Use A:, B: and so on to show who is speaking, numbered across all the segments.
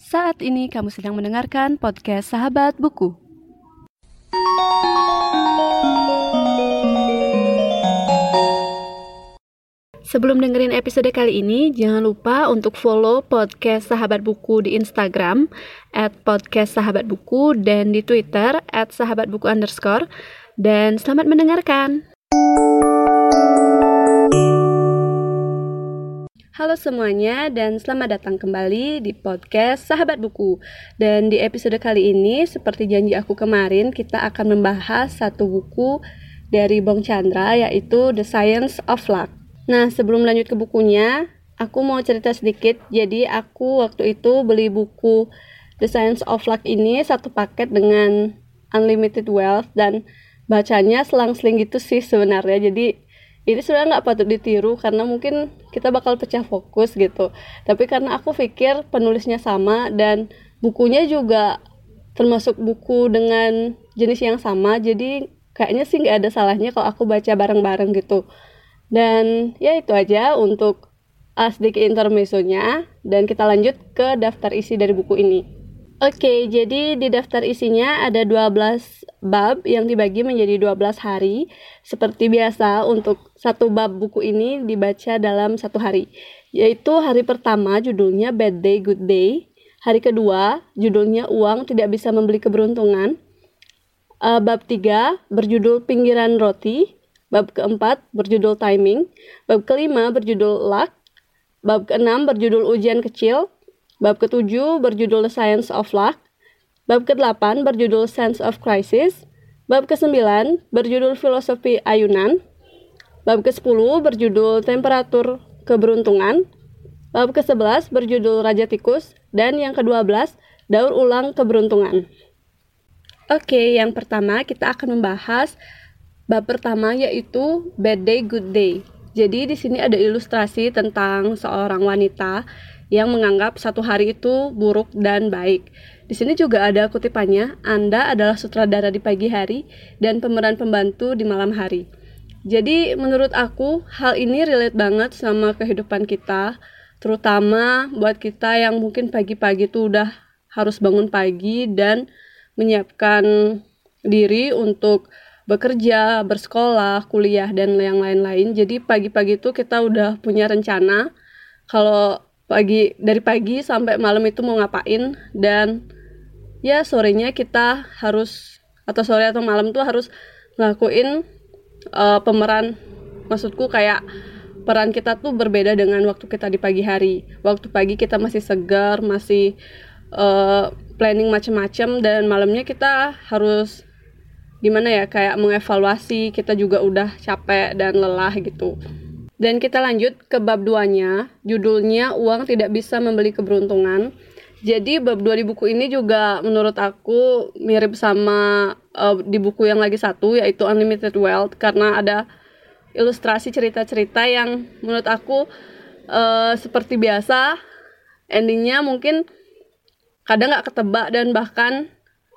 A: Saat ini kamu sedang mendengarkan podcast Sahabat Buku. Sebelum dengerin episode kali ini, jangan lupa untuk follow podcast Sahabat Buku di Instagram at podcast Sahabat Buku dan di Twitter at Sahabat Buku underscore. Dan selamat mendengarkan. Halo semuanya dan selamat datang kembali di podcast Sahabat Buku. Dan di episode kali ini seperti janji aku kemarin kita akan membahas satu buku dari Bong Chandra yaitu The Science of Luck. Nah, sebelum lanjut ke bukunya, aku mau cerita sedikit. Jadi, aku waktu itu beli buku The Science of Luck ini satu paket dengan Unlimited Wealth dan bacanya selang-seling gitu sih sebenarnya. Jadi, ini sudah nggak patut ditiru karena mungkin kita bakal pecah fokus gitu. Tapi karena aku pikir penulisnya sama dan bukunya juga termasuk buku dengan jenis yang sama, jadi kayaknya sih nggak ada salahnya kalau aku baca bareng-bareng gitu. Dan ya itu aja untuk uh, sedikit intermezzonya dan kita lanjut ke daftar isi dari buku ini. Oke, jadi di daftar isinya ada 12 bab yang dibagi menjadi 12 hari. Seperti biasa, untuk satu bab buku ini dibaca dalam satu hari. Yaitu hari pertama judulnya Bad Day, Good Day. Hari kedua judulnya Uang Tidak Bisa Membeli Keberuntungan. Uh, bab tiga berjudul Pinggiran Roti. Bab keempat berjudul timing. Bab kelima berjudul luck. Bab keenam berjudul ujian kecil. Bab ketujuh berjudul The Science of Luck. Bab ke-8 berjudul Sense of Crisis. Bab ke-9 berjudul Filosofi Ayunan. Bab ke-10 berjudul Temperatur Keberuntungan. Bab ke-11 berjudul Raja Tikus. Dan yang ke-12 Daur Ulang Keberuntungan. Oke, yang pertama kita akan membahas Bab pertama yaitu Bad Day Good Day. Jadi di sini ada ilustrasi tentang seorang wanita yang menganggap satu hari itu buruk dan baik. Di sini juga ada kutipannya, Anda adalah sutradara di pagi hari dan pemeran pembantu di malam hari. Jadi menurut aku hal ini relate banget sama kehidupan kita, terutama buat kita yang mungkin pagi-pagi tuh udah harus bangun pagi dan menyiapkan diri untuk bekerja, bersekolah, kuliah dan yang lain-lain. Jadi pagi-pagi itu kita udah punya rencana kalau pagi dari pagi sampai malam itu mau ngapain dan ya sorenya kita harus atau sore atau malam tuh harus ngelakuin uh, pemeran maksudku kayak peran kita tuh berbeda dengan waktu kita di pagi hari. Waktu pagi kita masih segar, masih uh, planning macam-macam dan malamnya kita harus gimana ya kayak mengevaluasi kita juga udah capek dan lelah gitu. Dan kita lanjut ke bab 2-nya, judulnya uang tidak bisa membeli keberuntungan. Jadi bab 2 di buku ini juga menurut aku mirip sama uh, di buku yang lagi satu yaitu Unlimited Wealth karena ada ilustrasi cerita-cerita yang menurut aku uh, seperti biasa endingnya mungkin kadang nggak ketebak dan bahkan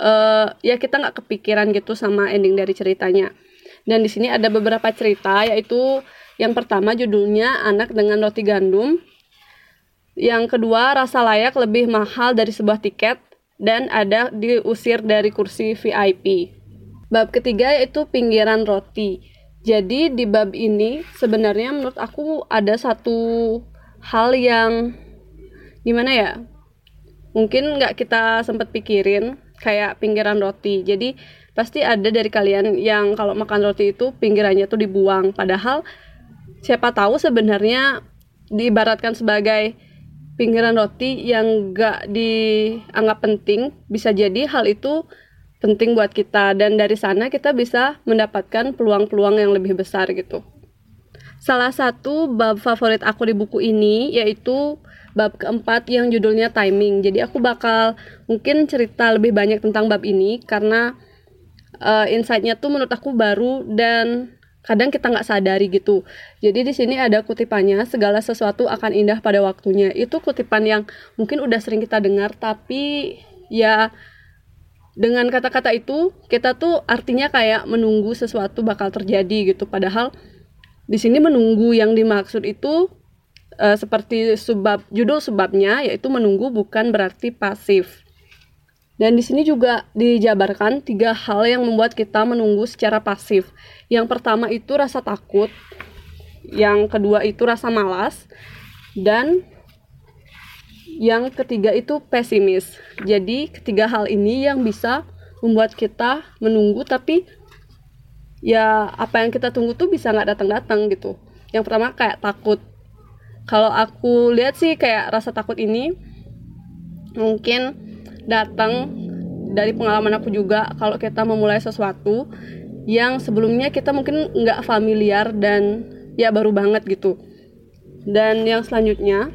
A: uh, ya kita nggak kepikiran gitu sama ending dari ceritanya. Dan di sini ada beberapa cerita yaitu yang pertama judulnya Anak dengan Roti Gandum. Yang kedua rasa layak lebih mahal dari sebuah tiket dan ada diusir dari kursi VIP. Bab ketiga yaitu pinggiran roti. Jadi di bab ini sebenarnya menurut aku ada satu hal yang gimana ya mungkin nggak kita sempat pikirin kayak pinggiran roti. Jadi pasti ada dari kalian yang kalau makan roti itu pinggirannya tuh dibuang. Padahal siapa tahu sebenarnya diibaratkan sebagai pinggiran roti yang gak dianggap penting bisa jadi hal itu penting buat kita dan dari sana kita bisa mendapatkan peluang-peluang yang lebih besar gitu. Salah satu bab favorit aku di buku ini yaitu bab keempat yang judulnya timing. Jadi aku bakal mungkin cerita lebih banyak tentang bab ini karena uh, insightnya tuh menurut aku baru dan kadang kita nggak sadari gitu. Jadi di sini ada kutipannya segala sesuatu akan indah pada waktunya. Itu kutipan yang mungkin udah sering kita dengar tapi ya dengan kata-kata itu kita tuh artinya kayak menunggu sesuatu bakal terjadi gitu. Padahal di sini menunggu yang dimaksud itu uh, seperti subbab judul sebabnya yaitu menunggu bukan berarti pasif. Dan di sini juga dijabarkan tiga hal yang membuat kita menunggu secara pasif. Yang pertama itu rasa takut, yang kedua itu rasa malas, dan yang ketiga itu pesimis. Jadi ketiga hal ini yang bisa membuat kita menunggu tapi ya apa yang kita tunggu tuh bisa nggak datang-datang gitu. Yang pertama kayak takut. Kalau aku lihat sih kayak rasa takut ini mungkin datang dari pengalaman aku juga kalau kita memulai sesuatu yang sebelumnya kita mungkin nggak familiar dan ya baru banget gitu. Dan yang selanjutnya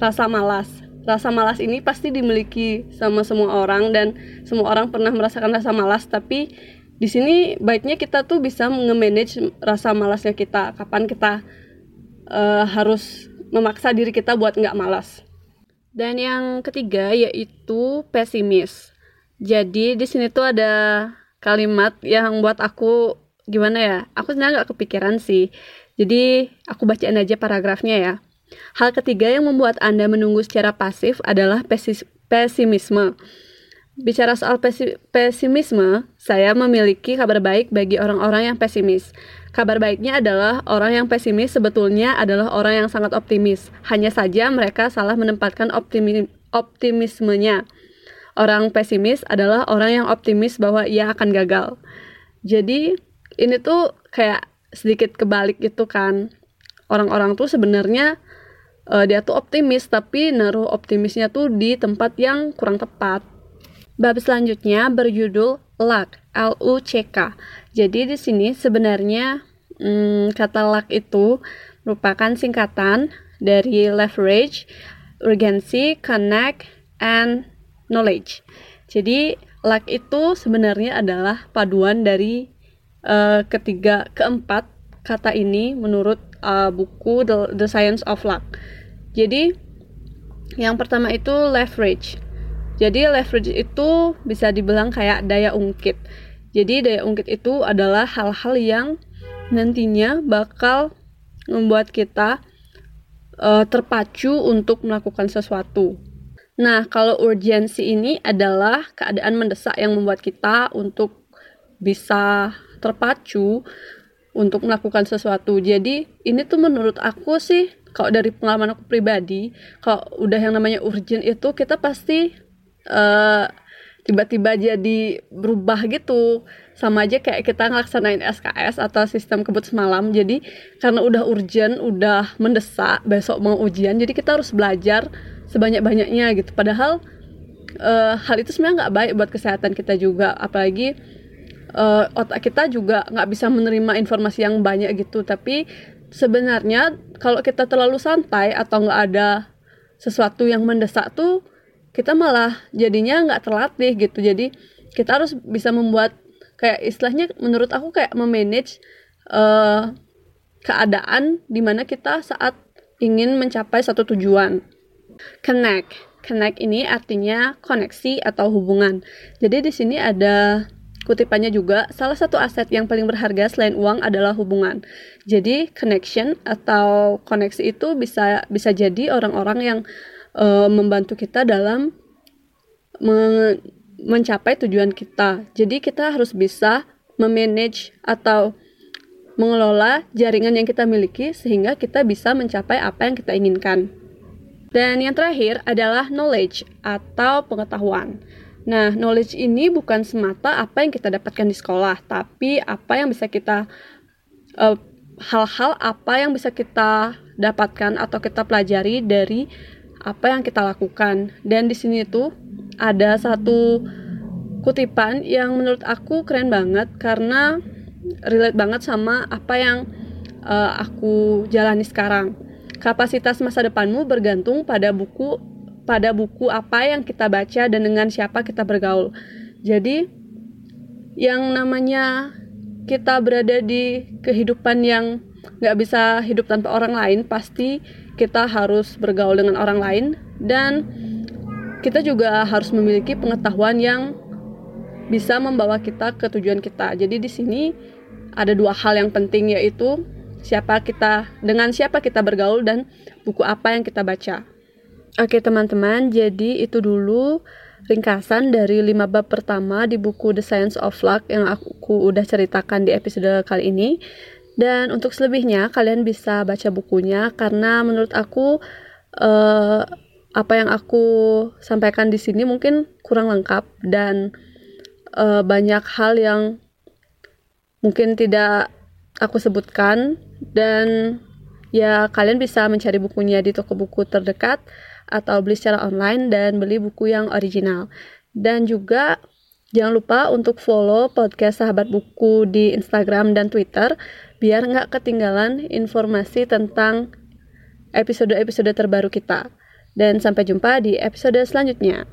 A: rasa malas. Rasa malas ini pasti dimiliki sama semua orang dan semua orang pernah merasakan rasa malas tapi di sini baiknya kita tuh bisa nge-manage rasa malasnya kita. Kapan kita uh, harus memaksa diri kita buat nggak malas dan yang ketiga yaitu pesimis. Jadi di sini tuh ada kalimat yang buat aku gimana ya? Aku sebenarnya nggak kepikiran sih. Jadi aku bacain aja paragrafnya ya. Hal ketiga yang membuat Anda menunggu secara pasif adalah pesimisme. Bicara soal pesimisme, saya memiliki kabar baik bagi orang-orang yang pesimis. Kabar baiknya adalah orang yang pesimis sebetulnya adalah orang yang sangat optimis. Hanya saja mereka salah menempatkan optimi optimismenya. Orang pesimis adalah orang yang optimis bahwa ia akan gagal. Jadi ini tuh kayak sedikit kebalik gitu kan. Orang-orang tuh sebenarnya uh, dia tuh optimis tapi naruh optimisnya tuh di tempat yang kurang tepat. Bab selanjutnya berjudul luck, L U C K. Jadi di sini sebenarnya hmm, kata luck itu merupakan singkatan dari leverage, urgency, connect, and knowledge. Jadi luck itu sebenarnya adalah paduan dari uh, ketiga keempat kata ini menurut uh, buku The, Science of Luck. Jadi yang pertama itu leverage. Jadi leverage itu bisa dibilang kayak daya ungkit. Jadi daya ungkit itu adalah hal-hal yang nantinya bakal membuat kita uh, terpacu untuk melakukan sesuatu. Nah, kalau urgensi ini adalah keadaan mendesak yang membuat kita untuk bisa terpacu untuk melakukan sesuatu. Jadi, ini tuh menurut aku sih kalau dari pengalaman aku pribadi, kalau udah yang namanya urgent itu kita pasti eh, tiba-tiba jadi berubah gitu. Sama aja kayak kita ngelaksanain SKS atau sistem kebut semalam. Jadi karena udah urgent udah mendesak besok mau ujian jadi kita harus belajar sebanyak-banyaknya gitu. Padahal uh, hal itu sebenarnya nggak baik buat kesehatan kita juga. Apalagi uh, otak kita juga nggak bisa menerima informasi yang banyak gitu. Tapi sebenarnya kalau kita terlalu santai atau nggak ada sesuatu yang mendesak tuh kita malah jadinya nggak terlatih gitu. Jadi kita harus bisa membuat kayak istilahnya menurut aku kayak memanage uh, keadaan di mana kita saat ingin mencapai satu tujuan. Connect. Connect ini artinya koneksi atau hubungan. Jadi di sini ada kutipannya juga salah satu aset yang paling berharga selain uang adalah hubungan. Jadi connection atau koneksi itu bisa bisa jadi orang-orang yang uh, membantu kita dalam me mencapai tujuan kita. Jadi kita harus bisa memanage atau mengelola jaringan yang kita miliki sehingga kita bisa mencapai apa yang kita inginkan. Dan yang terakhir adalah knowledge atau pengetahuan. Nah, knowledge ini bukan semata apa yang kita dapatkan di sekolah, tapi apa yang bisa kita uh, hal-hal apa yang bisa kita dapatkan atau kita pelajari dari apa yang kita lakukan. Dan di sini tuh ada satu kutipan yang menurut aku keren banget karena relate banget sama apa yang uh, aku jalani sekarang. Kapasitas masa depanmu bergantung pada buku pada buku apa yang kita baca dan dengan siapa kita bergaul. Jadi yang namanya kita berada di kehidupan yang nggak bisa hidup tanpa orang lain pasti kita harus bergaul dengan orang lain dan kita juga harus memiliki pengetahuan yang bisa membawa kita ke tujuan kita. Jadi di sini ada dua hal yang penting yaitu siapa kita dengan siapa kita bergaul dan buku apa yang kita baca. Oke teman-teman, jadi itu dulu ringkasan dari lima bab pertama di buku The Science of Luck yang aku udah ceritakan di episode kali ini. Dan untuk selebihnya kalian bisa baca bukunya karena menurut aku uh, apa yang aku sampaikan di sini mungkin kurang lengkap dan uh, banyak hal yang mungkin tidak aku sebutkan dan ya kalian bisa mencari bukunya di toko buku terdekat atau beli secara online dan beli buku yang original. Dan juga jangan lupa untuk follow podcast Sahabat Buku di Instagram dan Twitter biar nggak ketinggalan informasi tentang episode-episode terbaru kita. Dan sampai jumpa di episode selanjutnya.